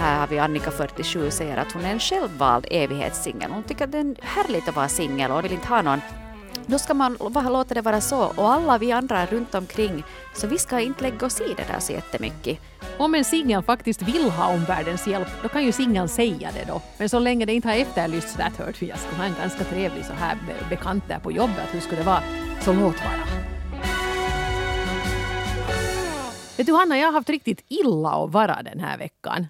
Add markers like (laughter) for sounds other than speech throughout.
här har vi Annika 47 säger att hon är en självvald evighetssingel. Hon tycker att det är härligt att vara singel och vill inte ha någon då ska man låta det vara så. Och alla vi andra runt omkring, så vi ska inte lägga oss i det där så jättemycket. Om en singel faktiskt vill ha omvärldens hjälp, då kan ju singeln säga det då. Men så länge det inte har efterlysts att hört, jag skulle ha en ganska trevlig så här bekant där på jobbet, hur skulle det vara? Så låt vara. Vet du Hanna, jag har haft riktigt illa att vara den här veckan.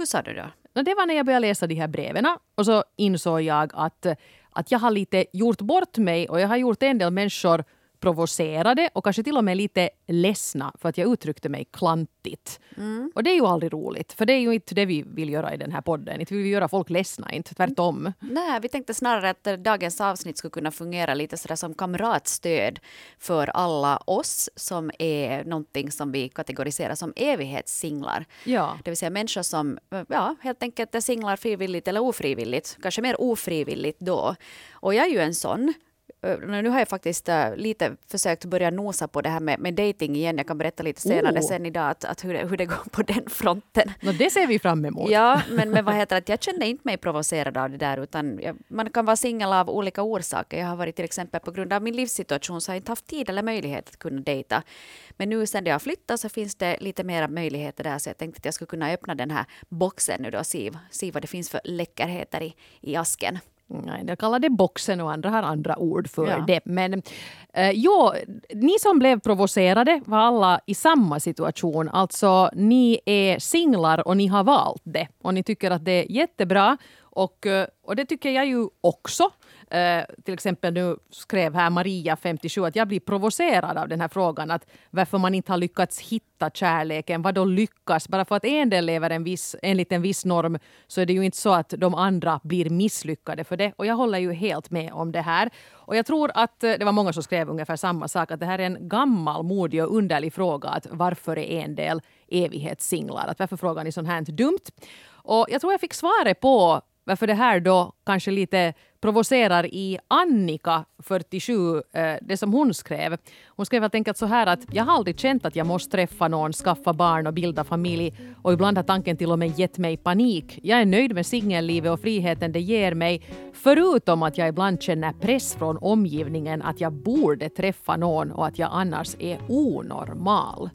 Hur sa du då? Det var när jag började läsa de här breven och så insåg jag att att jag har lite gjort bort mig och jag har gjort en del människor provocerade och kanske till och med lite ledsna för att jag uttryckte mig klantigt. Mm. Och det är ju aldrig roligt, för det är ju inte det vi vill göra i den här podden. Inte vill vi göra folk ledsna, inte tvärtom. Nej, vi tänkte snarare att dagens avsnitt skulle kunna fungera lite sådär som kamratstöd för alla oss som är någonting som vi kategoriserar som evighetssinglar. Ja. Det vill säga människor som ja, helt enkelt är singlar frivilligt eller ofrivilligt. Kanske mer ofrivilligt då. Och jag är ju en sån. Nu har jag faktiskt lite försökt börja nosa på det här med, med dating igen. Jag kan berätta lite senare oh. sen idag att, att hur, det, hur det går på den fronten. No, det ser vi fram emot. Ja, men, men vad heter det, jag kände inte mig provocerad av det där utan jag, man kan vara singel av olika orsaker. Jag har varit till exempel på grund av min livssituation så har jag inte haft tid eller möjlighet att kunna dejta. Men nu sen jag flyttat så finns det lite mera möjligheter där så jag tänkte att jag skulle kunna öppna den här boxen nu då och se, se vad det finns för läckerheter i, i asken. Nej, de kallar det boxen och andra har andra ord för ja. det. Men eh, jo, ni som blev provocerade var alla i samma situation. Alltså, ni är singlar och ni har valt det. Och ni tycker att det är jättebra. Och, eh, och det tycker jag ju också. Eh, till exempel nu skrev här Maria, 57, att jag blir provocerad av den här frågan. Att varför man inte har lyckats hitta kärleken. Vad då lyckas? Bara för att en del lever en viss, enligt en viss norm så är det ju inte så att de andra blir misslyckade för det. Och jag håller ju helt med om det här. Och jag tror att eh, det var många som skrev ungefär samma sak. Att det här är en gammal, modig och underlig fråga. Att varför är en del evighetssinglar? Att varför frågar ni sånt här dumt? Och jag tror jag fick svaret på varför det här då kanske lite provocerar i Annika, 47, eh, det som hon skrev. Hon skrev helt enkelt så här att jag har aldrig känt att jag måste träffa någon, skaffa barn och bilda familj och ibland har tanken till och med gett mig panik. Jag är nöjd med singellivet och friheten det ger mig, förutom att jag ibland känner press från omgivningen att jag borde träffa någon och att jag annars är onormal.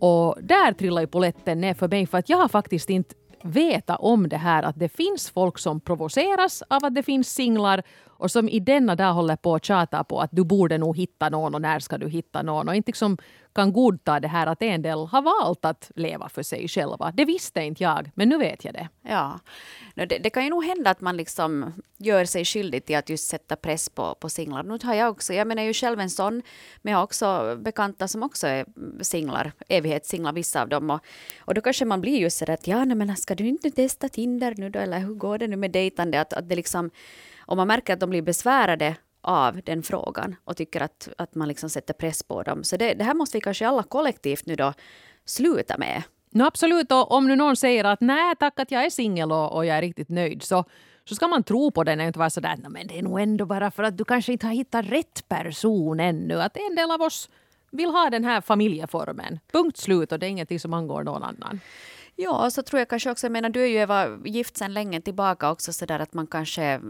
Och där trillar ju poletten ner för mig för att jag har faktiskt inte veta om det här att det finns folk som provoceras av att det finns singlar och som i denna dag håller på att tjata på att du borde nog hitta någon och när ska du hitta någon och inte liksom kan godta det här att en del har valt att leva för sig själva. Det visste inte jag, men nu vet jag det. Ja, det, det kan ju nog hända att man liksom gör sig skyldig till att just sätta press på, på singlar. Nu har jag också, jag menar ju själv en sån, men jag har också bekanta som också är singlar, evighetssinglar, vissa av dem. Och, och då kanske man blir just så att ja, nej, men ska du inte testa Tinder nu då, eller hur går det nu med dejtande? Att, att det liksom, om man märker att de blir besvärade av den frågan och tycker att, att man liksom sätter press på dem. Så det, det här måste vi kanske alla kollektivt nu då sluta med. No, absolut, och om nu någon säger att nej tack att jag är singel och, och jag är riktigt nöjd så, så ska man tro på den och inte vara sådär men det är nog ändå bara för att du kanske inte har hittat rätt person ännu. Att en del av oss vill ha den här familjeformen. Punkt slut och det är ingenting som angår någon annan. Ja, så tror jag kanske också, jag menar du är ju Eva gift sedan länge tillbaka också så där att man kanske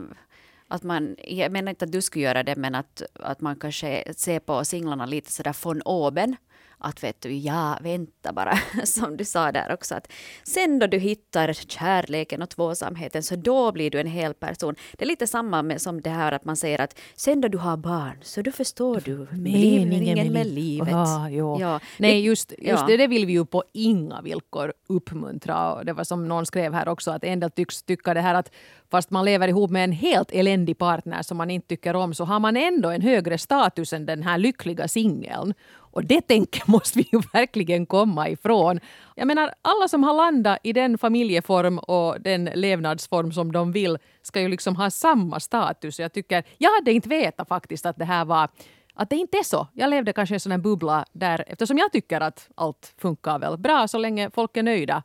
att man, jag menar inte att du skulle göra det, men att, att man kanske ser på singlarna lite sådär von oben att vet du, ja, vänta bara, (laughs) som du sa där också, att sen då du hittar kärleken och tvåsamheten, så då blir du en hel person. Det är lite samma med, som det här att man säger att sen då du har barn, så då förstår du meningen med, livet. Ah, ja. Nej, just, just ja. det, det vill vi ju på inga villkor uppmuntra. Och det var som någon skrev här också, att en del tycks tycka det här att fast man lever ihop med en helt eländig partner som man inte tycker om, så har man ändå en högre status än den här lyckliga singeln. Och det tänket (laughs) måste vi ju verkligen komma ifrån. Jag menar, alla som har landat i den familjeform och den levnadsform som de vill ska ju liksom ha samma status. Jag tycker, jag hade inte vetat faktiskt att det här var att det inte är så. Jag levde kanske i en sån här bubbla där, eftersom jag tycker att allt funkar väl bra så länge folk är nöjda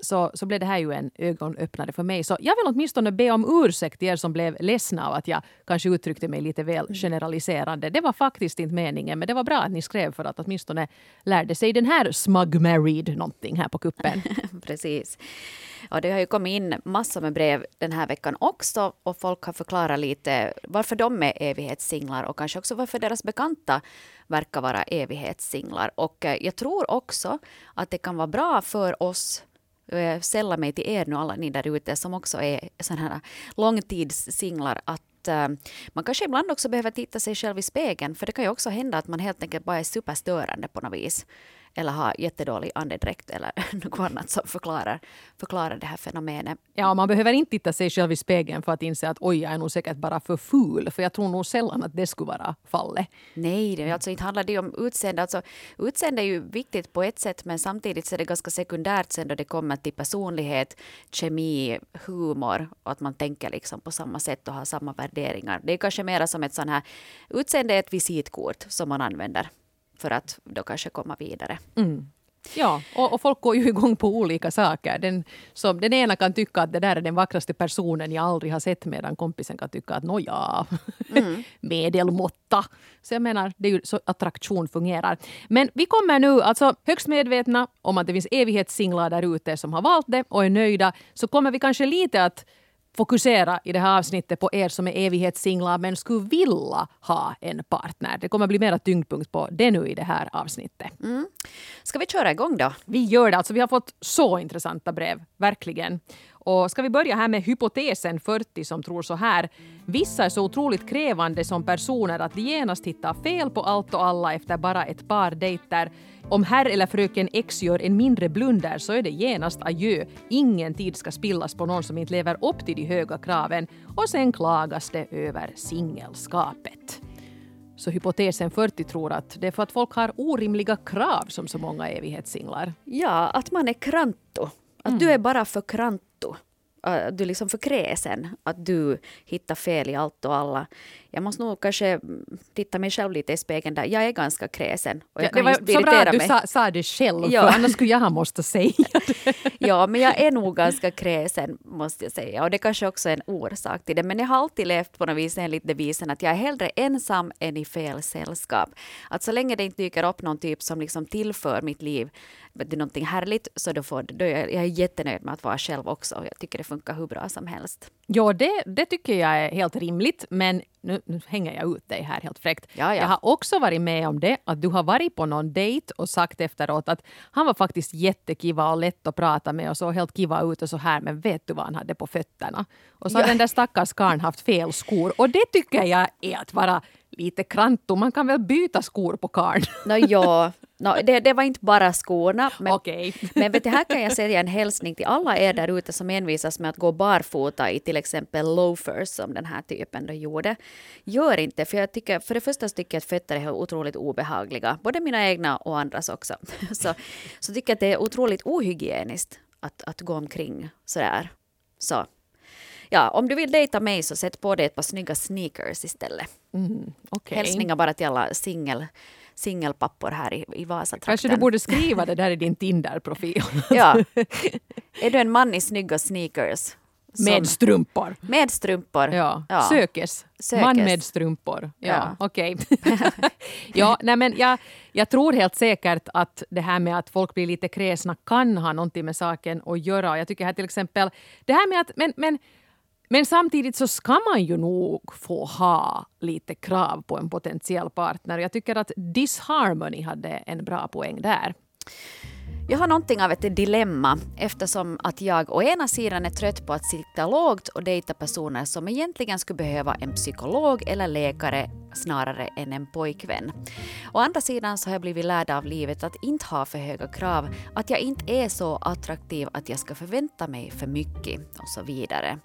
så, så blev det här ju en ögonöppnare för mig. Så jag vill åtminstone be om ursäkt till er som blev ledsna av att jag kanske uttryckte mig lite väl mm. generaliserande. Det var faktiskt inte meningen, men det var bra att ni skrev för att åtminstone lärde sig den här smug married någonting här på kuppen. (laughs) Precis. Och det har ju kommit in massor med brev den här veckan också och folk har förklarat lite varför de är evighetssinglar och kanske också varför deras bekanta verkar vara evighetssinglar. Och eh, jag tror också att det kan vara bra för oss Eh, jag sällar mig till er nu alla ni där ute som också är sådana här långtidssinglar att eh, man kanske ibland också behöver titta sig själv i spegeln för det kan ju också hända att man helt enkelt bara är superstörande på något vis eller ha jättedålig andedräkt eller (laughs) något annat som förklarar, förklarar det här fenomenet. Ja, man behöver inte titta sig själv i spegeln för att inse att oj, jag är nog säkert bara för ful. För jag tror nog sällan att det skulle vara fallet. Nej, det, alltså inte handlar det om utseende. Alltså, utseende är ju viktigt på ett sätt men samtidigt så är det ganska sekundärt sen då det kommer till personlighet, kemi, humor och att man tänker liksom på samma sätt och har samma värderingar. Det är kanske mer som ett sånt här, utseende är ett visitkort som man använder för att då kanske komma vidare. Mm. Ja, och, och, folk går ju igång på olika saker. Den, som, den ena kan tycka att det där är den vackraste personen jag aldrig har sett medan kompisen kan tycka att nåja, mm. (laughs) medelmåtta. Så jag menar, det är ju så attraktion fungerar. Men vi kommer nu, alltså högst medvetna om att det finns evighetssinglar där ute som har valt det och är nöjda, så kommer vi kanske lite att fokusera i det här avsnittet på er som är evighetssinglar men skulle vilja ha en partner. Det kommer bli mera tyngdpunkt på det nu i det här avsnittet. Mm. Ska vi köra igång då? Vi gör det. Alltså, vi har fått så intressanta brev, verkligen. Och ska vi börja här med hypotesen 40 som tror så här. Vissa är så otroligt krävande som personer att de genast hittar fel på allt och alla efter bara ett par dejter. Om herr eller fröken X gör en mindre blunder så är det genast adjö. Ingen tid ska spillas på någon som inte lever upp till de höga kraven. Och sen klagas det över singelskapet. Så hypotesen 40 tror att det är för att folk har orimliga krav som så många evighetssinglar. Ja, att man är kranto. Att mm. du är bara för kranto. Att du är liksom för kräsen. Att du hittar fel i allt och alla jag måste nog kanske titta mig själv lite i spegeln där. Jag är ganska kräsen. Och jag ja, det var så bra att du sa, sa, det själv, ja. för annars skulle jag ha måste säga (laughs) det. ja, men jag är nog ganska kräsen, måste jag säga. Och det kanske också är en orsak till det. Men jag har alltid levt på något vis enligt devisen att jag är hellre ensam än i fel sällskap. Att så länge det inte dyker upp någon typ som liksom tillför mitt liv det är någonting härligt, så då, får, då är jag, jag är jättenöjd med att vara själv också. Jag tycker det funkar hur bra som helst. Ja, det, det tycker jag är helt rimligt. Men nu, nu hänger jag ut dig här helt fräckt. Ja, ja. Jag har också varit med om det, att du har varit på någon dejt och sagt efteråt att han var faktiskt jättekiva och lätt att prata med och så helt kiva ut och så här, men vet du vad han hade på fötterna? Och så har den där stackars karln haft fel skor. Och det tycker jag är att vara lite kranto. Man kan väl byta skor på karln? No, ja, (laughs) no, det, det var inte bara skorna. Men, okay. (laughs) men vet du, här kan jag säga en hälsning till alla er där ute som envisas med att gå barfota i till exempel loafers som den här typen då gjorde. Gör inte, för jag tycker, för det första tycker jag att fötter är otroligt obehagliga, både mina egna och andras också. (laughs) Så, så tycker jag att det är otroligt ohygieniskt att, att gå omkring sådär. Så ja, om du vill dejta mig så sätt på dig ett par snygga sneakers istället. Mm, okay. Hälsningar bara till alla singel singelpappor här i, i Vasatrakten. Kanske du borde skriva det där i din Tinder-profil. (laughs) ja. Är du en man i snygga sneakers? Med strumpor. Med strumpor. Ja. ja. Sökes. Sökes. Man med strumpor. Ja, ja. okej. Okay. (laughs) ja, nej men jag, jag tror helt säkert att det här med att folk blir lite kräsna kan ha någonting med saken att göra. Jag tycker här till exempel, det här med att, men, men men samtidigt så ska man ju nog få ha lite krav på en potentiell partner. Jag tycker att Disharmony hade en bra poäng där. Jag har någonting av ett dilemma eftersom att jag å ena sidan är trött på att sitta lågt och dejta personer som egentligen skulle behöva en psykolog eller läkare snarare än en pojkvän. Å andra sidan så har jag blivit lärd av livet att inte ha för höga krav, att jag inte är så attraktiv att jag ska förvänta mig för mycket och så vidare.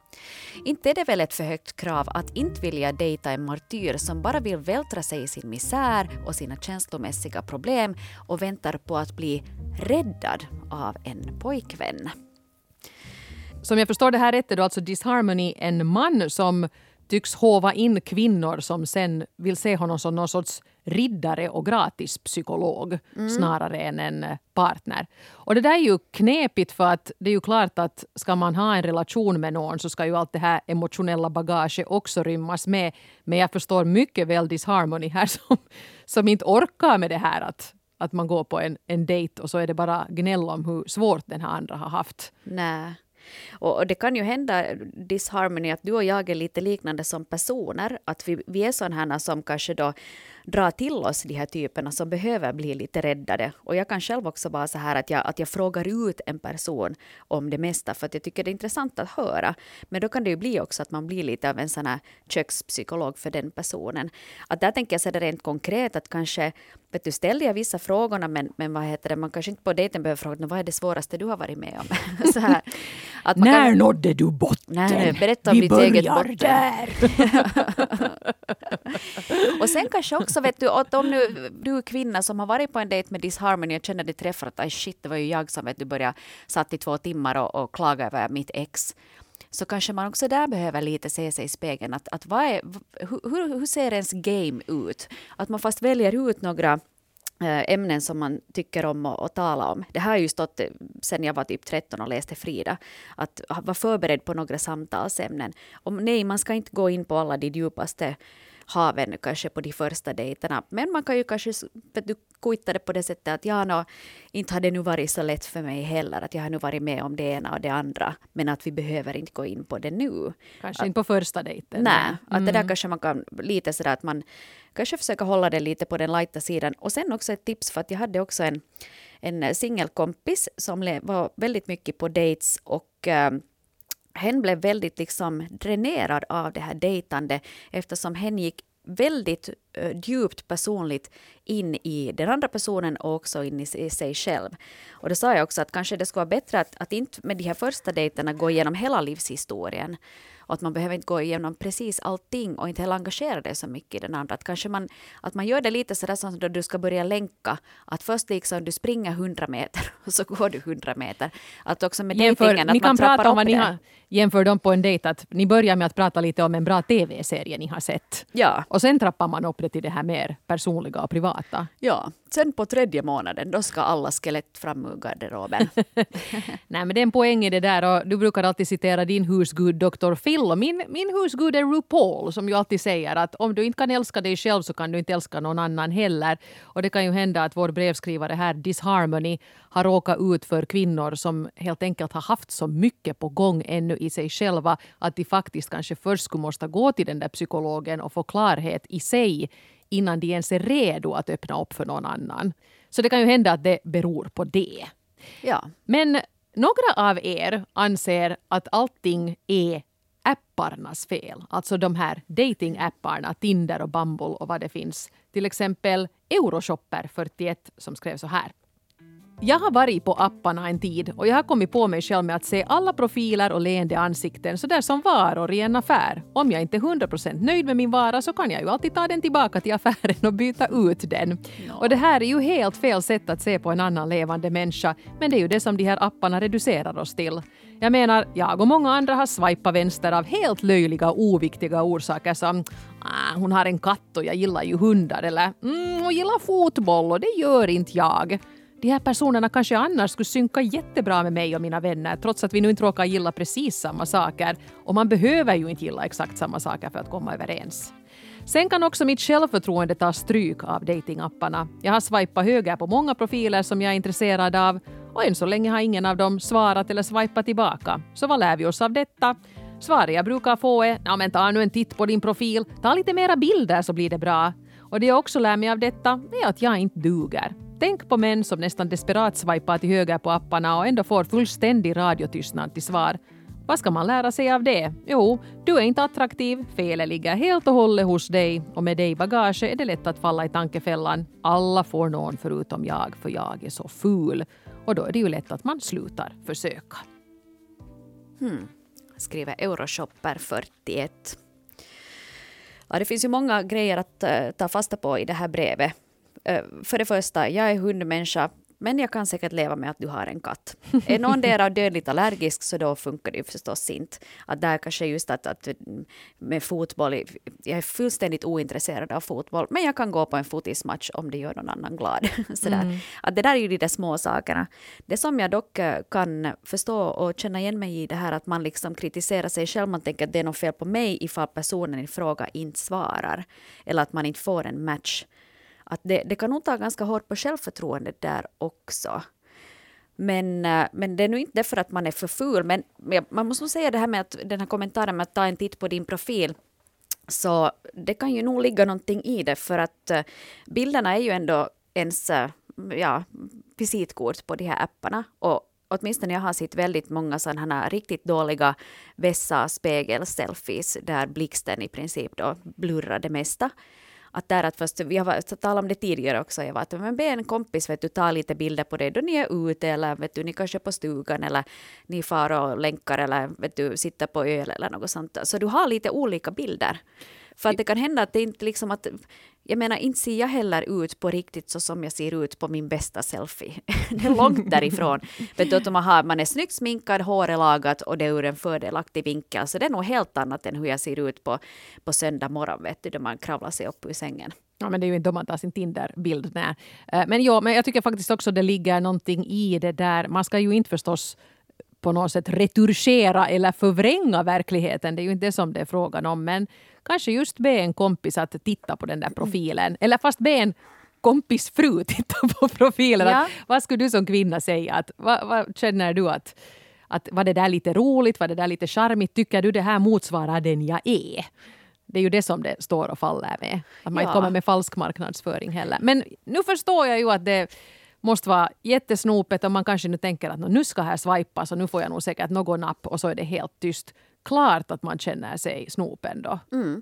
Inte är det väl ett för högt krav att inte vilja dejta en martyr som bara vill vältra sig i sin misär och sina känslomässiga problem och väntar på att bli rädd räddad av en pojkvän. Som jag förstår det här rätt är då alltså Disharmony en man som tycks hova in kvinnor som sen vill se honom som någon sorts riddare och gratispsykolog mm. snarare än en partner. Och det där är ju knepigt för att det är ju klart att ska man ha en relation med någon så ska ju allt det här emotionella bagaget också rymmas med. Men jag förstår mycket väl disharmony här (laughs) som, som inte orkar med det här att, att man går på en, en dejt och så är det bara gnäll om hur svårt den här andra har haft. Nej. Och, det kan ju hända, disharmony, att du och jag är lite liknande som personer. Att vi, vi är sådana som kanske då drar till oss de här typerna som behöver bli lite räddade. Och jag kan själv också vara så här att jag, att jag frågar ut en person om det mesta för att jag tycker det är intressant att höra. Men då kan det ju bli också att man blir lite av en sån här kökspsykolog för den personen. Att där tänker jag så rent konkret att kanske vet du, ställer jag vissa frågorna men, men vad heter det, man kanske inte på dejten behöver fråga vad är det svåraste du har varit med om. (laughs) så här, att När kan, nådde du botten? Nej, nej, berätta om Vi ditt eget botten. där. (laughs) och sen kanske också vet du, att om nu, du är kvinna som har varit på en dejt med Disharmony och känner dig träffad att shit, det var ju jag som vet du började satt i två timmar och, och klaga över mitt ex så kanske man också där behöver lite se sig i spegeln. Att, att vad är, hur, hur ser ens game ut? Att man fast väljer ut några eh, ämnen som man tycker om att, att tala om. Det här har ju stått eh, sen jag var typ 13 och läste Frida. Att ah, vara förberedd på några samtalsämnen. Om, nej, man ska inte gå in på alla de djupaste haven kanske på de första dejterna. Men man kan ju kanske du, kuita det på det sättet att ja, no, inte har det nu varit så lätt för mig heller. Att jag har nu varit med om det ena och det andra. Men att vi behöver inte gå in på det nu. Kanske att, inte på första dejten. Nej, mm. att det där mm. kanske man kan lite sådär att man kanske försöker hålla det lite på den lighta sidan. Och sen också ett tips för att jag hade också en, en singelkompis som var väldigt mycket på dates och äh, hen blev väldigt liksom dränerad av det här dejtande eftersom hen gick väldigt uh, djupt personligt in i den andra personen och också in i, i sig själv. Och det sa jag också att kanske det skulle vara bättre att, att inte med de här första dejterna gå igenom hela livshistorien och att man behöver inte gå igenom precis allting och inte heller engagera dig så mycket i den andra. Att kanske man, att man gör det lite sådär som då du ska börja länka. Att först liksom du springer 100 meter (laughs) och så går du 100 meter. Att också med Jämför, dejtingen, att ni kan prata om vad ni har, jämför dem på en dejt att ni börjar med att prata lite om en bra tv-serie ni har sett. Ja. Och sen trappar man upp det till det här mer personliga och privata. Ja, sen på tredje månaden då ska alla skelett fram ur garderoben. (laughs) Nej men det är en poäng i det där och du brukar alltid citera din husgud Dr. Phil och min, min husgud är RuPaul som ju alltid säger att om du inte kan älska dig själv så kan du inte älska någon annan heller. Och det kan ju hända att vår brevskrivare här, Disharmony, har råkat ut för kvinnor som helt enkelt har haft så mycket på gång ännu i sig själva att de faktiskt kanske först skulle måste gå till den där psykologen och få klarhet i sig innan de ens är redo att öppna upp för någon annan. Så det kan ju hända att det beror på det. Ja. Men några av er anser att allting är apparnas fel. Alltså de här datingapparna, Tinder och Bumble och vad det finns. Till exempel Euroshopper41 som skrev så här. Jag har varit på apparna en tid och jag har kommit på mig själv med att se alla profiler och leende ansikten sådär som varor i en affär. Om jag inte är 100% nöjd med min vara så kan jag ju alltid ta den tillbaka till affären och byta ut den. No. Och det här är ju helt fel sätt att se på en annan levande människa, men det är ju det som de här apparna reducerar oss till. Jag menar, jag och många andra har swipat vänster av helt löjliga och oviktiga orsaker som ah, hon har en katt och jag gillar ju hundar eller mm, hon gillar fotboll och det gör inte jag de här personerna kanske annars skulle synka jättebra med mig och mina vänner trots att vi nu inte råkar gilla precis samma saker. Och man behöver ju inte gilla exakt samma saker för att komma överens. Sen kan också mitt självförtroende ta stryk av datingapparna. Jag har swipat höger på många profiler som jag är intresserad av och än så länge har ingen av dem svarat eller swipat tillbaka. Så vad lär vi oss av detta? Svaret jag brukar få är ja, men ta nu en titt på din profil, ta lite mera bilder så blir det bra. Och det jag också lär mig av detta är att jag inte duger. Tänk på män som nästan desperat swipar till höger på apparna och ändå får fullständig radiotystnad till svar. Vad ska man lära sig av det? Jo, du är inte attraktiv, felet ligger helt och hållet hos dig och med dig i bagage är det lätt att falla i tankefällan. Alla får någon förutom jag, för jag är så ful. Och då är det ju lätt att man slutar försöka. Hmm. Skriver Euroshopper 41. Ja, det finns ju många grejer att uh, ta fasta på i det här brevet. Uh, för det första, jag är hundmänniska. Men jag kan säkert leva med att du har en katt. (laughs) Är någon där dödligt allergisk så då funkar det ju förstås inte. Att där kanske just att, att med fotboll, jag är fullständigt ointresserad av fotboll, men jag kan gå på en fotismatch om det gör någon annan glad. (laughs) Sådär. Mm. Att det där är ju de där små sakerna. Det som jag dock eh, kan förstå och känna igen mig i det här att man liksom kritiserar sig själv, man tänker att det är något fel på mig ifall personen i fråga inte svarar. Eller att man inte får en match att det, det kan nog ta ganska hårt på självförtroendet där också. Men, eh, men det är nu inte därför att man är för ful. Men man måste nog säga det här med att den här kommentaren med att ta en titt på din profil. Så det kan ju nog ligga någonting i det för att eh, bilderna är ju ändå ens eh, ja, visitkort på de här apparna. Och åtminstone jag har sett väldigt många sådana här riktigt dåliga vässa spegel-selfies där blixten i princip då blurrar det mesta att där att först, vi har talat om det tidigare också, jag var att men be en kompis vet du, ta lite bilder på det då ni är ute eller vet du, ni kanske är på stugan eller ni far och länkar eller vet du, sitter på öl eller något sånt. Så du har lite olika bilder. För att det kan hända att det inte liksom att, jag menar inte ser jag heller ut på riktigt så som jag ser ut på min bästa selfie. (laughs) det är långt (laughs) därifrån. Vet du, att man, har, man är snyggt sminkad, håret lagat och det är ur en fördelaktig vinkel. Så det är nog helt annat än hur jag ser ut på, på söndag morgon, vet du, då man kravlar sig upp ur sängen. Ja, men det är ju inte då man tar sin Tinder-bild. Eh, men, ja, men jag tycker faktiskt också det ligger någonting i det där. Man ska ju inte förstås på något sätt retuschera eller förvränga verkligheten. Det är ju inte det som det är frågan om. Men kanske just be en kompis att titta på den där profilen. Eller fast be en kompis fru (laughs) titta på profilen. Ja. Att, vad skulle du som kvinna säga? Att, vad, vad känner du att, att var det där lite roligt? Var det där lite charmigt? Tycker du det här motsvarar den jag är? Det är ju det som det står och faller med. Att man ja. inte kommer med falsk marknadsföring heller. Men nu förstår jag ju att det måste vara jättesnopet och man kanske nu tänker att nu ska här swipas och nu får jag nog säkert någon app och så är det helt tyst. Klart att man känner sig snopen då. Mm.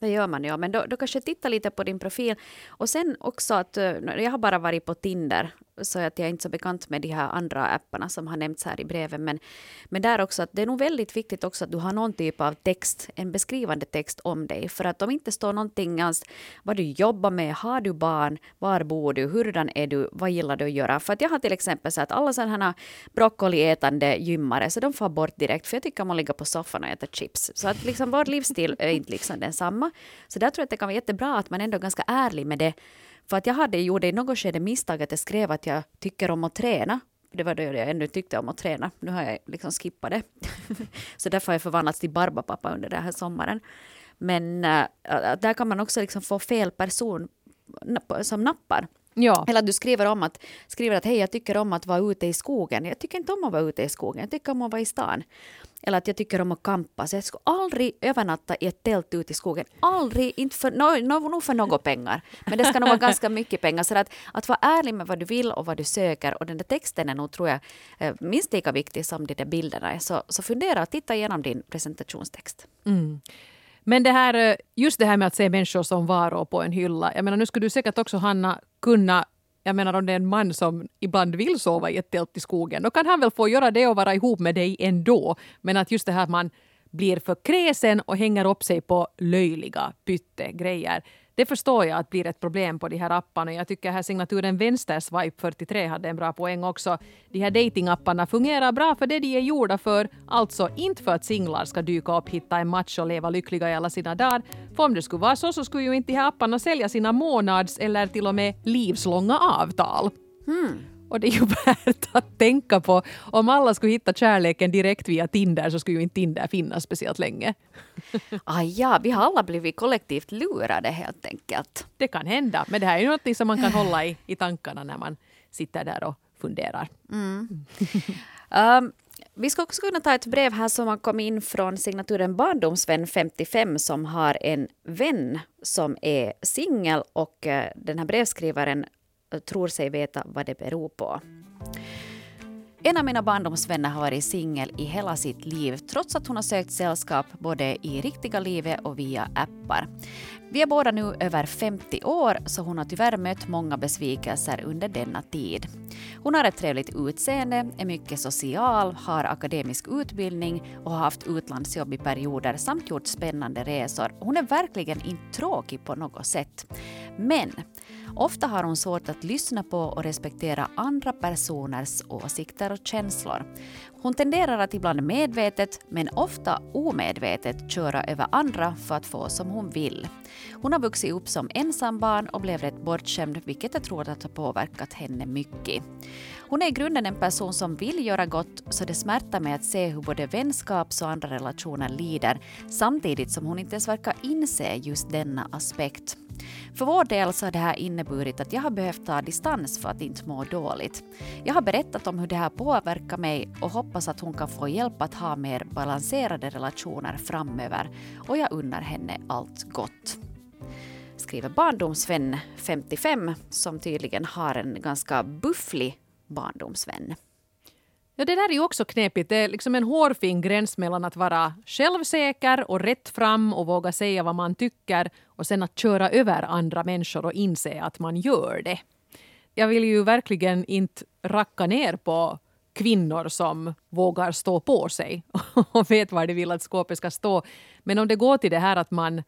Det gör man ja, men då, då kanske titta lite på din profil. Och sen också att, eh, jag har bara varit på Tinder så att jag är inte så bekant med de här andra apparna som har nämnts här i breven. Men, men där också att det är nog väldigt viktigt också att du har någon typ av text, en beskrivande text om dig. För att om inte står någonting alls vad du jobbar med, har du barn, var bor du, hurdan är du, vad gillar du att göra? För att jag har till exempel så att alla sådana här broccoliätande gymmare, så de får bort direkt. För jag tycker man ligger på soffan och äter chips. Så att liksom vår livsstil är inte liksom densamma. Så där tror jag att det kan vara jättebra att man ändå är ganska ärlig med det. För att jag hade gjort i något skede misstag att jag skrev att jag tycker om att träna. Det var då jag ännu tyckte om att träna. Nu har jag liksom skippat det. (laughs) så därför har jag förvandlats till barbapappa under den här sommaren. Men äh, där kan man också liksom få fel person som nappar. Ja. Eller att du skriver om att, skriver att hej, jag tycker om att vara ute i skogen. Jag tycker inte om att vara ute i skogen, jag tycker om att vara i stan. Eller att jag tycker om att kampa, så jag skulle aldrig övernatta i ett tält ute i skogen. Aldrig, inte för, no, no, no för några pengar. Men det ska nog vara ganska mycket pengar. Så att, att vara ärlig med vad du vill och vad du söker. Och den där texten är nog, tror jag, eh, minst lika viktig som de där bilderna Så, så fundera och titta igenom din presentationstext. Mm. Men det här, eh, just det här med att se människor som varor på en hylla. Jag menar, nu skulle du säkert också, Hanna, kunna jag menar om det är en man som ibland vill sova i ett tält i skogen, då kan han väl få göra det och vara ihop med dig ändå. Men att just det här att man blir för kräsen och hänger upp sig på löjliga pyttegrejer. Det förstår jag att blir ett problem på de här apparna. Jag tycker här signaturen Vänsterswipe 43 hade en bra poäng också. De här datingapparna fungerar bra för det de är gjorda för. Alltså inte för att singlar ska dyka upp, hitta en match och leva lyckliga i alla sina dagar. För om det skulle vara så så skulle ju inte de här apparna sälja sina månads eller till och med livslånga avtal. Hmm. Och det är ju (laughs) värt att tänka på. Om alla skulle hitta kärleken direkt via Tinder så skulle ju inte Tinder finnas speciellt länge. (laughs) Ah, ja, vi har alla blivit kollektivt lurade helt enkelt. Det kan hända, men det här är ju något som man kan hålla i, i tankarna när man sitter där och funderar. Mm. um, (laughs) vi ska också kunna ta ett brev här som har kommit in från signaturen Barndomsvän 55 som har en vän som är singel och uh, den här brevskrivaren Eh, tror sig veta vad det beror på. En av mina barndomsvänner har varit singel i hela sitt liv trots att hon har sökt sällskap både i riktiga livet och via appar. Vi är båda nu över 50 år så hon har tyvärr mött många besvikelser under denna tid. Hon har ett trevligt utseende, är mycket social, har akademisk utbildning och har haft utlandsjobb i perioder samt gjort spännande resor. Hon är verkligen inte tråkig på något sätt. Men Ofta har hon svårt att lyssna på och respektera andra personers åsikter och känslor. Hon tenderar att ibland medvetet, men ofta omedvetet, köra över andra för att få som hon vill. Hon har vuxit upp som ensambarn och blev rätt bortskämd, vilket jag tror att har påverkat henne mycket. Hon är i grunden en person som vill göra gott, så det smärtar mig att se hur både vänskaps och andra relationer lider, samtidigt som hon inte ens verkar inse just denna aspekt. För vår del så har det här inneburit att jag har behövt ta distans för att inte må dåligt. Jag har berättat om hur det här påverkar mig och hoppas att hon kan få hjälp att ha mer balanserade relationer framöver och jag unnar henne allt gott skriver barndomsvän 55 som tydligen har en ganska bufflig barndomsvän. Ja, det där är ju också knepigt. Det är liksom en hårfin gräns mellan att vara självsäker och rätt fram och våga säga vad man tycker och sen att köra över andra människor och inse att man gör det. Jag vill ju verkligen inte racka ner på kvinnor som vågar stå på sig (laughs) och vet var de vill att skåpet ska stå. Men om det går till det här att man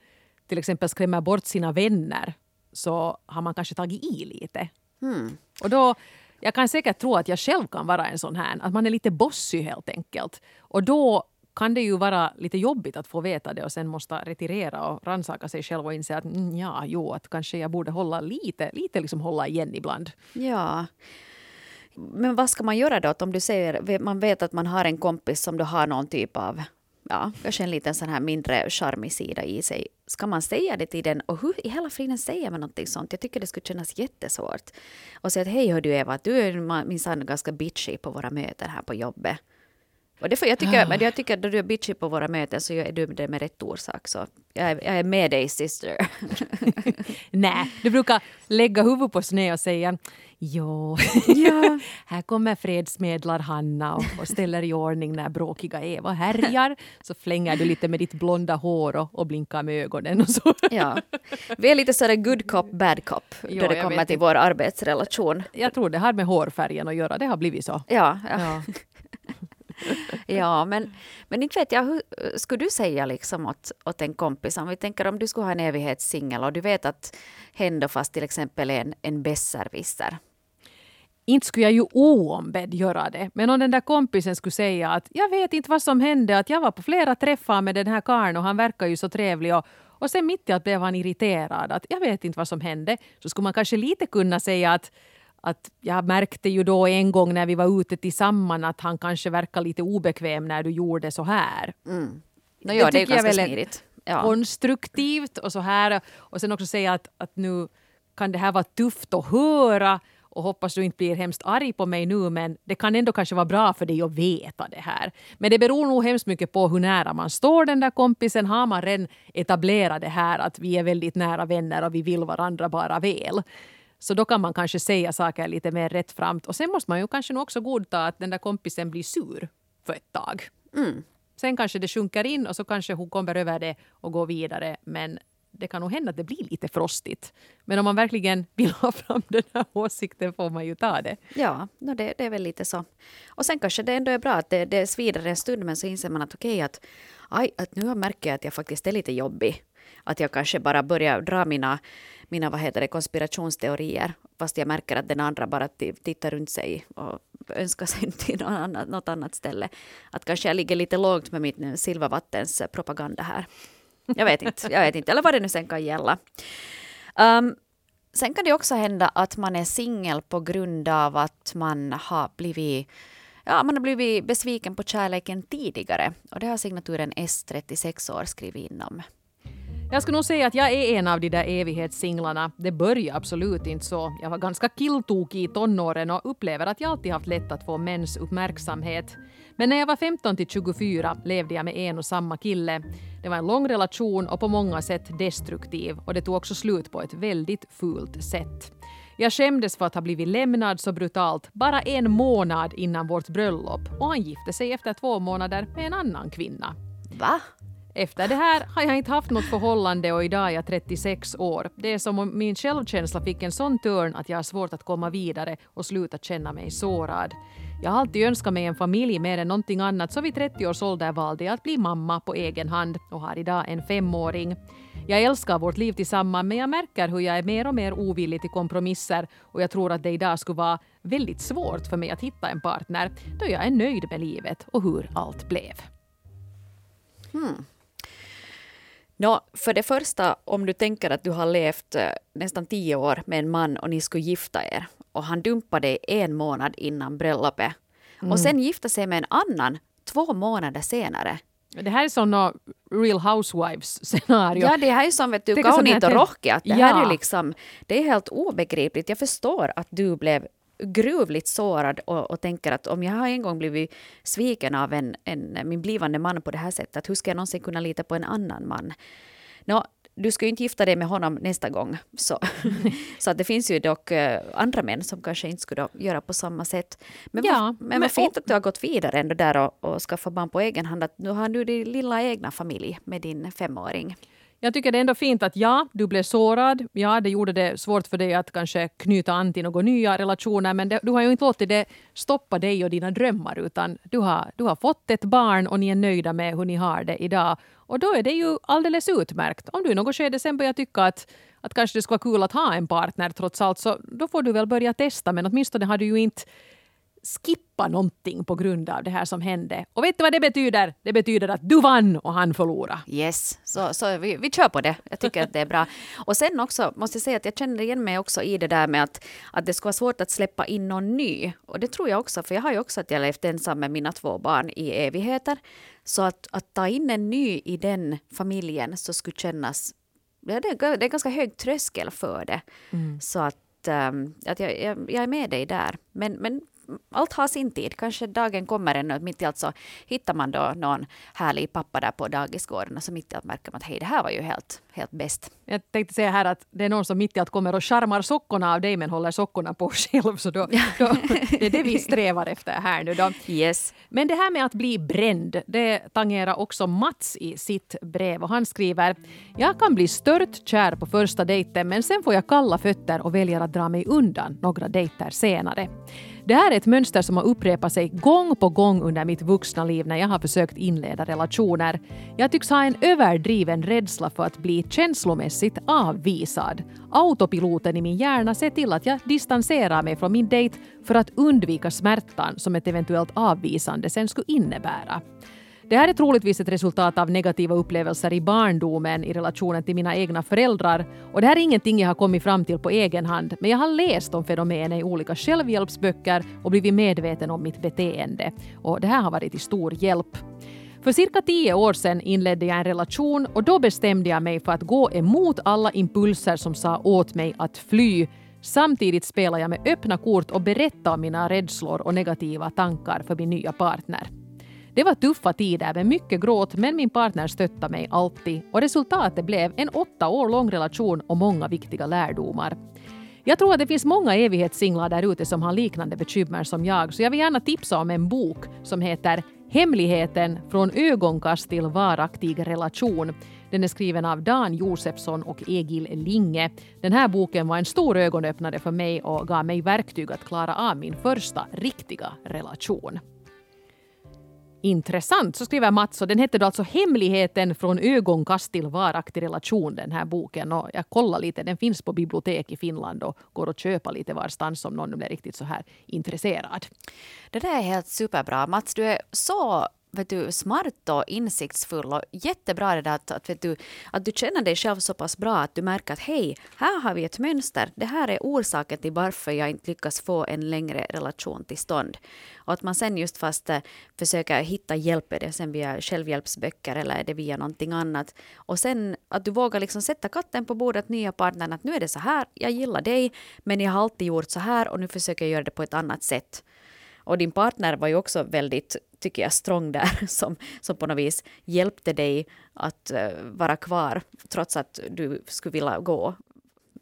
till exempel skrämmer bort sina vänner så har man kanske tagit i lite. Mm. Och då jag kan säkert tro att jag själv kan vara en sån här, att man är lite bossig helt enkelt. Och då kan det ju vara lite jobbigt att få veta det och sen måste retirera och rannsaka sig själv och inse att mm, ja, jo, att kanske jag borde hålla lite, lite liksom hålla igen ibland. Ja. Men vad ska man göra då? Om du säger, man vet att man har en kompis som du har någon typ av ja, kanske en liten sån här mindre charmig sida i sig. Ska man säga det till den? Och hur i hela friden säger man någonting sånt? Jag tycker det skulle kännas jättesvårt. Och säga att hej hör du Eva, du är minsann ganska bitchy på våra möten här på jobbet. Och det får, jag, tycker, men jag tycker att när du är bitchy på våra möten så är du det med rätt orsak. Så jag är, jag är med dig sister. (laughs) Nej, du brukar lägga huvudet på sned och säga Jo, ja. (laughs) här kommer fredsmedlar Hanna och, och ställer i ordning när bråkiga Eva härjar. Så flänger du lite med ditt blonda hår och, och blinkar med ögonen och så. Ja. Vi är lite sådär good cop, bad cop jo, då det kommer till vår arbetsrelation. Jag tror det har med hårfärgen att göra, det har blivit så. Ja, ja. ja. (laughs) ja, men, men inte vet jag, hur skulle du säga liksom åt, åt en kompis, om vi tänker om du skulle ha en evighetssingel och du vet att hen då fast till exempel är en, en besserwisser. Inte skulle jag ju oombedd göra det. Men om den där kompisen skulle säga att jag vet inte vad som hände, att jag var på flera träffar med den här karln och han verkar ju så trevlig och, och sen mitt i allt blev han irriterad. Att jag vet inte vad som hände. Så skulle man kanske lite kunna säga att att jag märkte ju då en gång när vi var ute tillsammans att han kanske verkar lite obekväm när du gjorde så här. Mm. No, ja, det, det är ganska smidigt. Ja. Konstruktivt och så här. Och sen också säga att, att nu kan det här vara tufft att höra och hoppas du inte blir hemskt arg på mig nu men det kan ändå kanske vara bra för dig att veta det här. Men det beror nog hemskt mycket på hur nära man står den där kompisen. Har man redan etablerat det här att vi är väldigt nära vänner och vi vill varandra bara väl så då kan man kanske säga saker lite mer rättframt. Och sen måste man ju kanske också godta att den där kompisen blir sur för ett tag. Mm. Sen kanske det sjunker in och så kanske hon kommer över det och går vidare. Men det kan nog hända att det blir lite frostigt. Men om man verkligen vill ha fram den här åsikten får man ju ta det. Ja, no det, det är väl lite så. Och sen kanske det ändå är bra att det, det svider en stund men så inser man att okej okay, att, aj, att nu märker jag att jag faktiskt är lite jobbig. Att jag kanske bara börjar dra mina mina vad heter det, konspirationsteorier. Fast jag märker att den andra bara tittar runt sig och önskar sig (laughs) till något annat, något annat ställe. Att kanske jag ligger lite lågt med mitt silvervattens eh, propaganda här. Jag vet inte, jag vet inte. eller vad det nu sen kan gälla. Um, sen kan det också hända att man är singel på grund av att man har blivit Ja, man har blivit besviken på kärleken tidigare. Och det har signaturen S36 år skrivit in om. Jag skulle nog säga att jag är en av de där evighetssinglarna. Det började absolut inte så. Jag var ganska killtokig i tonåren och upplever att jag alltid haft lätt att få mäns uppmärksamhet. Men när jag var 15 till 24 levde jag med en och samma kille. Det var en lång relation och på många sätt destruktiv och det tog också slut på ett väldigt fult sätt. Jag skämdes för att ha blivit lämnad så brutalt bara en månad innan vårt bröllop och han gifte sig efter två månader med en annan kvinna. Va? Efter det här har jag inte haft något förhållande och idag är jag 36 år. Det är som om min självkänsla fick en sån törn att jag har svårt att komma vidare och sluta känna mig sårad. Jag har alltid önskat mig en familj mer än någonting annat så vid 30 års ålder valde jag att bli mamma på egen hand och har idag en femåring. Jag älskar vårt liv tillsammans men jag märker hur jag är mer och mer ovillig till kompromisser och jag tror att det idag skulle vara väldigt svårt för mig att hitta en partner då jag är nöjd med livet och hur allt blev. Hmm. Nå, för det första, om du tänker att du har levt eh, nästan tio år med en man och ni skulle gifta er och han dumpade dig en månad innan bröllopet mm. och sen gifta sig med en annan två månader senare. Det här är såna Real Housewives-scenario. Ja, det här är som vet du, Rohke. Att det ja. här är liksom, det är helt obegripligt. Jag förstår att du blev gruvligt sårad och, och, tänker att om jag har en gång blivit sviken av en, en, min blivande man på det här sättet, hur ska jag någonsin kunna lita på en annan man? Nå, du ska ju inte gifta dig med honom nästa gång. Så, (laughs) så att det finns ju dock uh, andra män som kanske inte skulle göra på samma sätt. Men, ja, vad, men, men vad fint att du har gått vidare ändå där och, och skaffat barn på egen hand. Att nu har du din lilla egna familj med din femåring. Jag tycker det är ändå fint att ja, du blev sårad. Ja, det gjorde det svårt för dig att kanske knyta an till några nya relationer. Men det, du har ju inte låtit det stoppa dig och dina drömmar. Utan du har, du har fått ett barn och ni är nöjda med hur ni har det idag. Och då är det ju alldeles utmärkt. Om du i något skede sen börjar tycka att, att kanske det skulle vara kul att ha en partner trots allt, så då får du väl börja testa. Men åtminstone har du ju inte skippa någonting på grund av det här som hände. Och vet du vad det betyder? Det betyder att du vann och han förlorade. Yes, så, så vi, vi kör på det. Jag tycker att det är bra. (laughs) Och sen också måste jag säga att jag känner igen mig också i det där med att, att det ska vara svårt att släppa in någon ny. Och det tror jag också, för jag har ju också att jag levt ensam med mina två barn i evigheter. Så att, att ta in en ny i den familjen så skulle kännas Ja, det, är, det är ganska hög tröskel för det. Mm. Så att, um, att jag, jag, jag, är med dig där. Men, men allt har sin tid. Kanske dagen kommer ännu. Mitt i allt så hittar man då någon härlig pappa där på dagisgården och så mitt i allt märker man att hej, det här var ju helt, helt bäst. Jag tänkte säga här att det är någon som mitt i allt kommer och charmar sockorna av dig men håller sockorna på (laughs) själv. Så då, då, det är det vi strävar efter här nu då. Yes. Men det här med att bli bränd, det tangerar också Mats i sitt brev och han skriver Jag kan bli stört kär på första dejten men sen får jag kalla fötter och väljer att dra mig undan några dejter senare. Det här är ett mönster som har upprepat sig gång på gång under mitt vuxna liv när jag har försökt inleda relationer. Jag tycks ha en överdriven rädsla för att bli känslomässigt avvisad. Autopiloten i min hjärna ser till att jag distanserar mig från min dejt för att undvika smärtan som ett eventuellt avvisande sen skulle innebära. Det här är troligtvis ett resultat av negativa upplevelser i barndomen i relationen till mina egna föräldrar. Och det här är ingenting jag har kommit fram till på egen hand, men jag har läst om fenomenet i olika självhjälpsböcker och blivit medveten om mitt beteende. Och det här har varit till stor hjälp. För cirka tio år sedan inledde jag en relation och då bestämde jag mig för att gå emot alla impulser som sa åt mig att fly. Samtidigt spelade jag med öppna kort och berättade om mina rädslor och negativa tankar för min nya partner. Det var tuffa tider med mycket gråt men min partner stöttade mig alltid och resultatet blev en åtta år lång relation och många viktiga lärdomar. Jag tror att det finns många evighetssinglar där ute som har liknande bekymmer som jag så jag vill gärna tipsa om en bok som heter Hemligheten från ögonkast till varaktig relation. Den är skriven av Dan Josefsson och Egil Linge. Den här boken var en stor ögonöppnare för mig och gav mig verktyg att klara av min första riktiga relation. Intressant, så skriver Mats. Och den hette då alltså Hemligheten från ögonkast till varaktig relation, den här boken. Och jag kollar lite, den finns på bibliotek i Finland och går att köpa lite varstans om någon blir riktigt så här intresserad. Det där är helt superbra. Mats, du är så vet du, smart och insiktsfull och jättebra det där att, att, vet du, att du känner dig själv så pass bra att du märker att hej, här har vi ett mönster. Det här är orsaken till varför jag inte lyckas få en längre relation till stånd. Och att man sen just fast äh, försöker hitta hjälp, är det sen via självhjälpsböcker eller är det via någonting annat. Och sen att du vågar liksom sätta katten på bordet, nya partnern, att nu är det så här, jag gillar dig, men jag har alltid gjort så här och nu försöker jag göra det på ett annat sätt. Och din partner var ju också väldigt, tycker jag, strong där, (laughs) som, som på något vis hjälpte dig att uh, vara kvar, trots att du skulle vilja gå.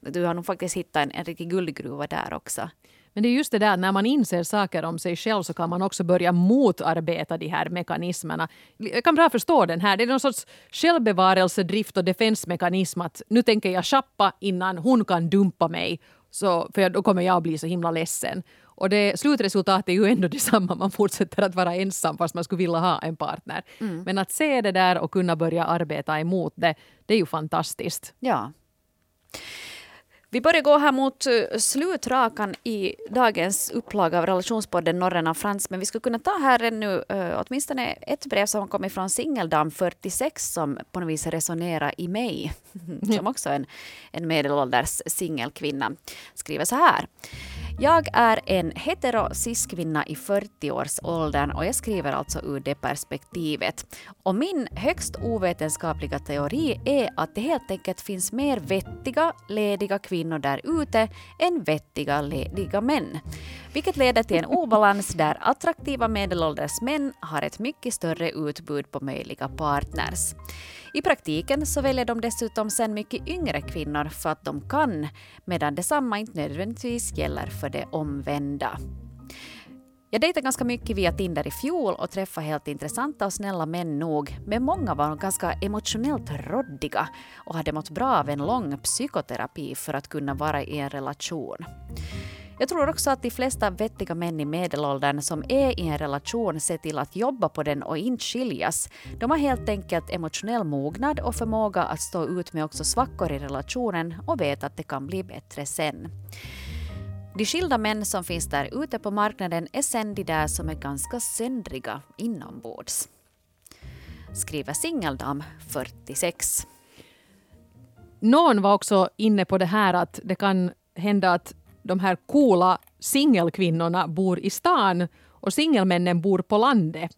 Du har nog faktiskt hittat en, en riktig guldgruva där också. Men det är just det där, när man inser saker om sig själv så kan man också börja motarbeta de här mekanismerna. Jag kan bra förstå den här. Det är någon sorts självbevarelsedrift och defensmekanism att nu tänker jag chappa innan hon kan dumpa mig. Så, för då kommer jag att bli så himla ledsen. Och det, slutresultatet är ju ändå detsamma, man fortsätter att vara ensam fast man skulle vilja ha en partner. Mm. Men att se det där och kunna börja arbeta emot det, det är ju fantastiskt. Ja. Vi börjar gå här mot eh, slutrakan i dagens upplaga av relationspodden Norren av Frans. Men vi skulle kunna ta här ännu uh, åtminstone ett brev som kommer från Singeldam 46 som på något vis resonerar i mig. (laughs) som också en, en medelålders singelkvinna. Skriver så här. Jag är en hetero kvinna i 40-årsåldern och jag skriver alltså ur det perspektivet. Och min högst ovetenskapliga teori är att det helt enkelt finns mer vettiga, lediga kvinnor där ute än vettiga, lediga män. Vilket leder till en obalans där attraktiva medelålders män har ett mycket större utbud på möjliga partners. I praktiken så väljer de dessutom sen mycket yngre kvinnor för att de kan, medan detsamma inte nödvändigtvis gäller för det omvända. Jag dejtade ganska mycket via Tinder i fjol och träffade helt intressanta och snälla män nog, men många var ganska emotionellt råddiga och hade mått bra av en lång psykoterapi för att kunna vara i en relation. Jag tror också att de flesta vettiga män i medelåldern som är i en relation ser till att jobba på den och inte skiljas. De har helt enkelt emotionell mognad och förmåga att stå ut med också svackor i relationen och vet att det kan bli bättre sen. De skilda män som finns där ute på marknaden är sen de där som är ganska söndriga inombords. Skriver Singeldam, 46. Någon var också inne på det här att det kan hända att de här coola singelkvinnorna bor i stan och singelmännen bor på landet.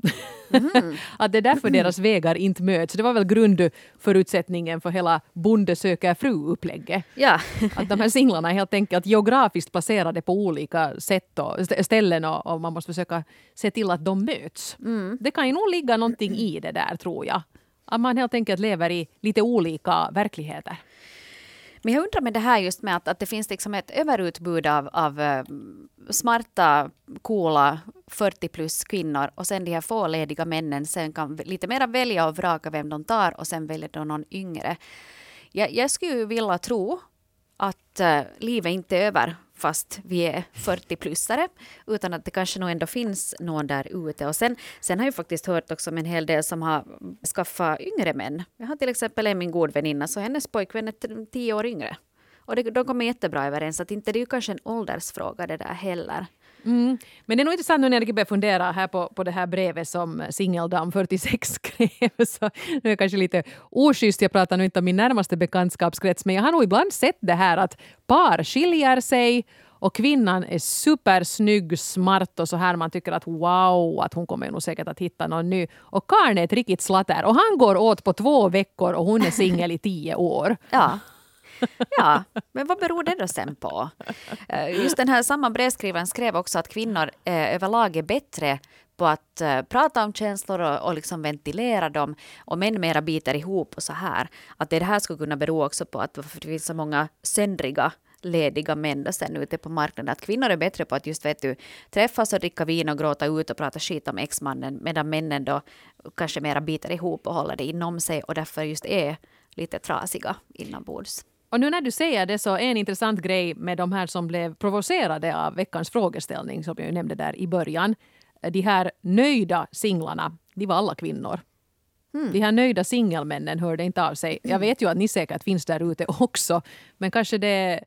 Mm. (laughs) att det är därför deras vägar inte möts. Det var väl grundförutsättningen för hela Bonde söker fru-upplägget. Ja. (laughs) att de här singlarna är helt enkelt geografiskt placerade på olika sätt och ställen och, och man måste försöka se till att de möts. Mm. Det kan ju nog ligga någonting i det där tror jag. Att man helt enkelt lever i lite olika verkligheter. Men jag undrar med det här just med att, att det finns liksom ett överutbud av, av eh, smarta, coola 40 plus kvinnor och sen de här få lediga männen sen kan lite mera välja och vraka vem de tar och sen väljer de någon yngre. Jag, jag skulle vilja tro att uh, livet inte är över fast vi är 40-plussare, utan att det kanske nog ändå finns någon där ute. Och sen, sen har jag faktiskt hört också om en hel del som har skaffat yngre män. Jag har till exempel en min god väninna, så hennes pojkvän är tio år yngre. Och det, de kommer jättebra överens, att inte det är ju kanske en åldersfråga det där heller. Mm. Men det är nog intressant nu när jag börjar fundera här på, på det här brevet som eh, Singeldam 46 (laughs) skrev. Så nu är jag kanske lite oschysst, jag pratar nu inte om min närmaste bekantskapskrets, men jag har nog ibland sett det här att par skiljer sig och kvinnan är supersnygg, smart och så här. Man tycker att wow, att hon kommer nog säkert att hitta någon ny. Och karln är ett riktigt slatter och han går åt på två veckor och hon är singel i tio år. Ja. Ja, men vad beror det då sen på? Eh, just den här samma brevskrivaren skrev också att kvinnor eh, överlag är bättre på att eh, prata om känslor och, och liksom ventilera dem och män mera biter ihop och så här. Att det här skulle kunna bero också på att det finns så många söndriga lediga män då sen ute på marknaden. Att kvinnor är bättre på att just vet du, träffas och dricka vin och gråta ut och prata skit om exmannen medan männen då kanske mera biter ihop och håller det inom sig och därför just är lite trasiga inombords. Och nu när du säger det så är en intressant grej med de här som blev provocerade av veckans frågeställning som jag nämnde där i början. De här nöjda singlarna, de var alla kvinnor. Mm. De här nöjda singelmännen hörde inte av sig. Jag vet ju att ni säkert finns där ute (laughs) också. Men kanske det,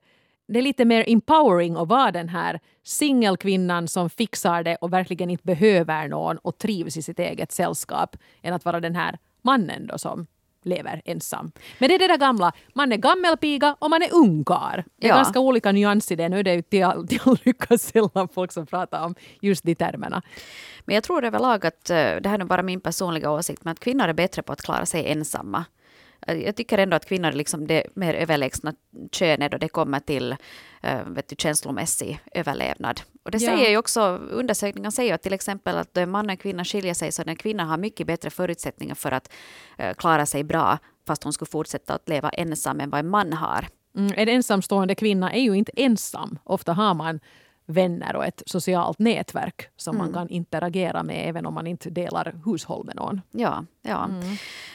det är lite mer empowering att vara den här singelkvinnan som fixar det och verkligen inte behöver någon och trivs i sitt eget sällskap än att vara den här mannen då som lever ensam. Men det är det där gamla, man är gammelpiga och man är ungkar. Det är ja. ganska olika nyans i det. Nu är det ju till all, till all lycka sällan folk som pratar om just de termerna. Men jag tror överlag att, eh, det här är bara min personliga åsikt, men att kvinnor är bättre på att klara sig ensamma. Eh, jag tycker ändå att kvinnor är liksom det mer överlägsna könet då det kommer till uh, vet du, känslomässig överlevnad. Och det ja. säger ju också, undersökningar säger till exempel att då en man och en kvinna skiljer sig så den kvinnan har mycket bättre förutsättningar för att uh, klara sig bra fast hon skulle fortsätta att leva ensam än vad en man har. Mm, en ensamstående kvinna är ju inte ensam. Ofta har man vänner och ett socialt nätverk som Mm. man kan interagera med även om man inte delar hushåll med någon. Ja, ja.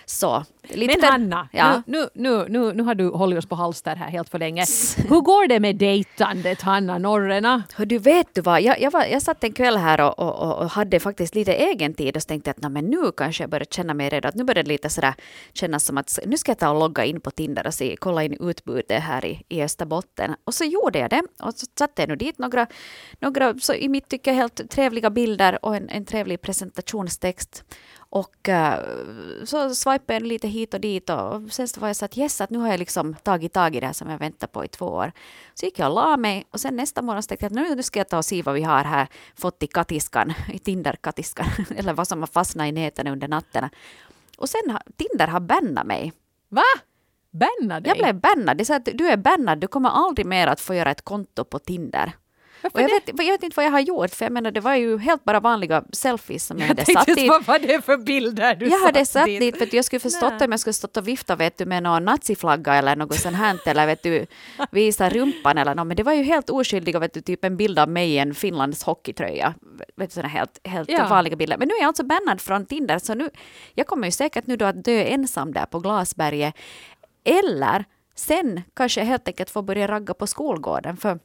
Så. Lite Men Hanna, Ja. nu, nu, nu, nu har du hållit oss på halster här helt för länge. Hur går det med dejtandet, Hanna Norrena? Hör du, vet du vad? Jag, jag, var, jag satt en kväll här och, och, och- hade faktiskt lite egen tid och tänkte att "Nå, men nu kanske jag börjar känna mig redo. Att nu börjar det lite sådär kännas som att nu ska jag ta och logga in på Tinder och se, kolla in utbudet här i, i Österbotten. Och så gjorde jag det och så satte jag nu dit några, några så i mitt tycke helt trevliga bilder och en, en trevlig presentationstext. Och eh, så swipade jag lite hit och dit och sen så var jag så att yes, att nu har jag liksom tagit tag i det här som jag väntat på i två år. Så gick jag och la mig och sen nästa morgon tänkte jag att nu, nu ska jag ta och se vad vi har här fått i katiskan, i Tinder-katiskan, (laughs) eller vad som har fastnat i näten under natten. Och sen har Tinder har bannat mig. Va? Banna dig? Jag blev bannad. Det är så att du är bannad, du kommer aldrig mer att få göra ett konto på Tinder. (laughs) Varför Och jag, det? vet, jag vet inte vad jag har gjort, för jag menar det var ju helt bara vanliga selfies som jag, Jag hade satt dit. vad var det för bilder du Jag hade satt satt dit, vet du, jag skulle förstått Nej. om jag skulle stått och vifta vet du, med någon naziflagga eller något sånt här, eller vet du, visa rumpan eller något, men det var ju helt oskyldiga, vet du, typ en bild av mig i en Finlands hockeytröja. Vet du, såna helt, helt Ja. vanliga bilder. Men nu är jag alltså bannad från Tinder, så nu, jag kommer ju säkert nu då att dö ensam där på Glasberget, eller sen kanske jag helt enkelt får börja ragga på skolgården, för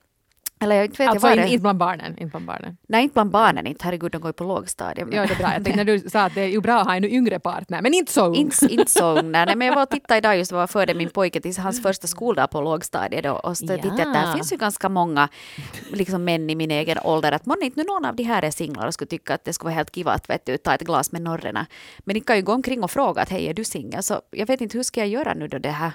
eller jag inte vet Alltså jag in, vad inte bland barnen. Inte bland barnen. Nej, inte bland barnen, inte. Herregud, de går ju på lågstadiet. men- Ja, det är bra. Jag tänkte när du sa att det är ju bra att ha en yngre partner, men inte så ung. Inte, inte så ung. Nej, men jag var och tittade idag just var före min pojke till hans första skoldag på lågstadiet då, och så Ja. tittade jag att där finns ju ganska många liksom män i min egen ålder. Att månne inte nu någon av de här är singlar och skulle tycka att det skulle vara helt kiva att vet du, ta ett glas med norrena. Men ni kan ju gå omkring och fråga att hej, är du singel? Så jag vet inte hur ska jag göra nu då det här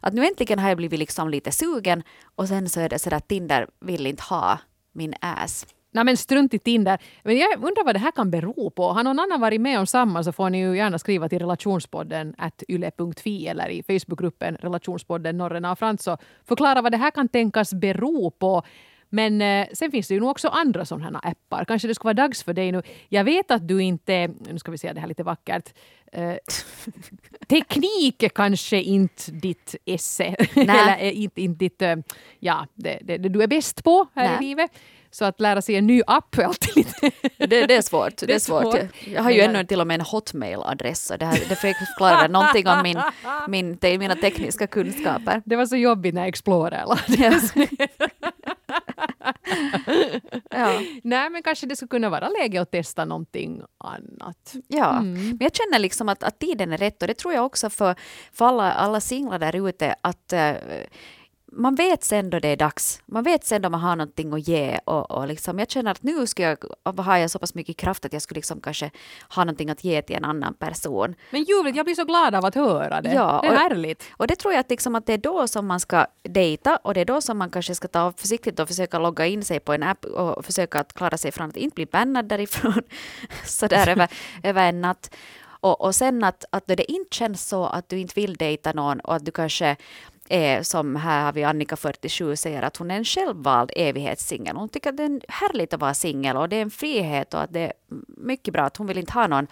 att nu äntligen har jag blivit liksom lite sugen och sen så är det så att Tinder vill inte ha min ass. Nej men strunt i Tinder. Men jag undrar vad det här kan bero på. Har någon annan varit med om samma så får ni ju gärna skriva till relationspodden at yle.fi eller i Facebookgruppen relationspodden Norrena och Frans och förklara vad det här kan tänkas bero på. Men eh, sen finns det ju nog också andra sådana här appar. Kanske det skulle vara dags för dig nu. Jag vet att du inte, nu ska vi se det här lite vackert. Eh, (laughs) teknik är kanske inte ditt esse. (laughs) Eller eh, inte, inte ditt, eh, ja, det, det, det du är bäst på här Nej. i livet. Så att lära sig en ny app är alltid lite... (laughs) Det, det är svårt. Det, är svårt. Jag har ju ännu till och med en hotmail-adress. Det, här, det förklarar någonting om min, min, mina tekniska kunskaper. Det var så jobbigt när Explorer la Ja. Nej, men kanske det skulle kunna vara läge att testa någonting annat. Ja, Mm. men jag känner liksom att, att tiden är rätt och det tror jag också för, för alla, alla singlar där ute att eh, man vet sen då det är dags. Man vet sen då man har någonting att ge och, och liksom, jag känner att nu ska jag, har jag så pass mycket kraft att jag skulle liksom kanske ha någonting att ge till en annan person. Men ljuvligt, jag blir så glad av att höra det. Ja, det är och- härligt. Och det tror jag att, liksom att det är då som man ska dejta och det är då som man kanske ska ta försiktigt och försöka logga in sig på en app och försöka att klara sig från att inte bli bannad därifrån (laughs) sådär över, (laughs) över en natt. Och, och sen att, att det inte känns så att du inte vill dejta någon och att du kanske är som här har vi Annika 47 säger att hon är en självvald evighetssingel. Hon tycker att det är härligt att vara singel och det är en frihet och att det är mycket bra att hon vill inte ha någon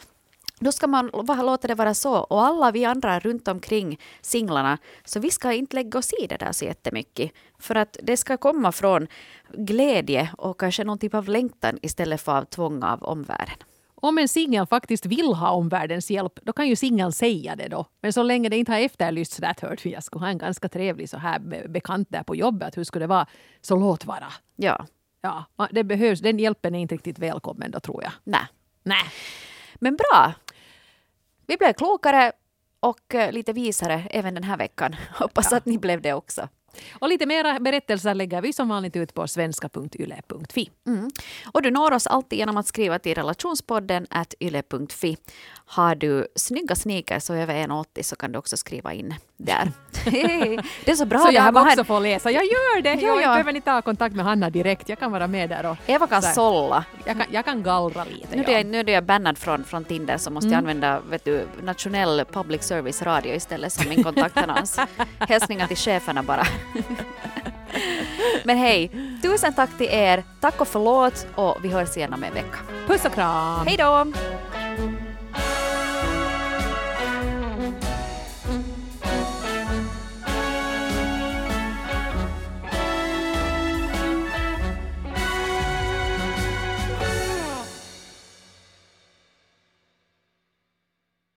då ska man låta det vara så. Och alla vi andra runt omkring singlarna, så vi ska inte lägga oss i det där så jättemycket. För att det ska komma från glädje och kanske någon typ av längtan istället för av tvång av omvärlden. Om en singel faktiskt vill ha omvärldens hjälp, då kan ju singeln säga det då. Men så länge det inte har efterlysts att hört, jag skulle ha en ganska trevlig så här be- bekant där på jobbet, hur skulle det vara? Så låt vara. Ja, Ja, det behövs. Den hjälpen är inte riktigt välkommen då tror jag. nej. Nej. Men bra. Vi blev klokare och eh, lite visare även den här veckan. (laughs) Hoppas att ni blev det också. Och lite mera berättelser lägger vi som vanligt ut på svenska.yle.fi. Mm. Och du når oss alltid genom att skriva till relationspodden at yle.fi. Har du snygga sneakers och över 1,80 så kan du också skriva in där. (laughs) det är så bra Så det här jag var också får läsa. Jag gör det! Ja, Jag ja. behöver ni ta kontakt med Hanna direkt. Jag kan vara med där och Eva kan Så sålla. jag kan, jag kan gallra lite. Nu är, ja. jag, nu är jag bannad från, från Tinder så måste jag använda vet du, nationell public service radio istället som min kontaktannons. (laughs) Hälsningar till cheferna bara. (laughs) Men hej, tusen tack till er. Tack och förlåt och vi hörs igen om en vecka. Puss och kram! Hej då!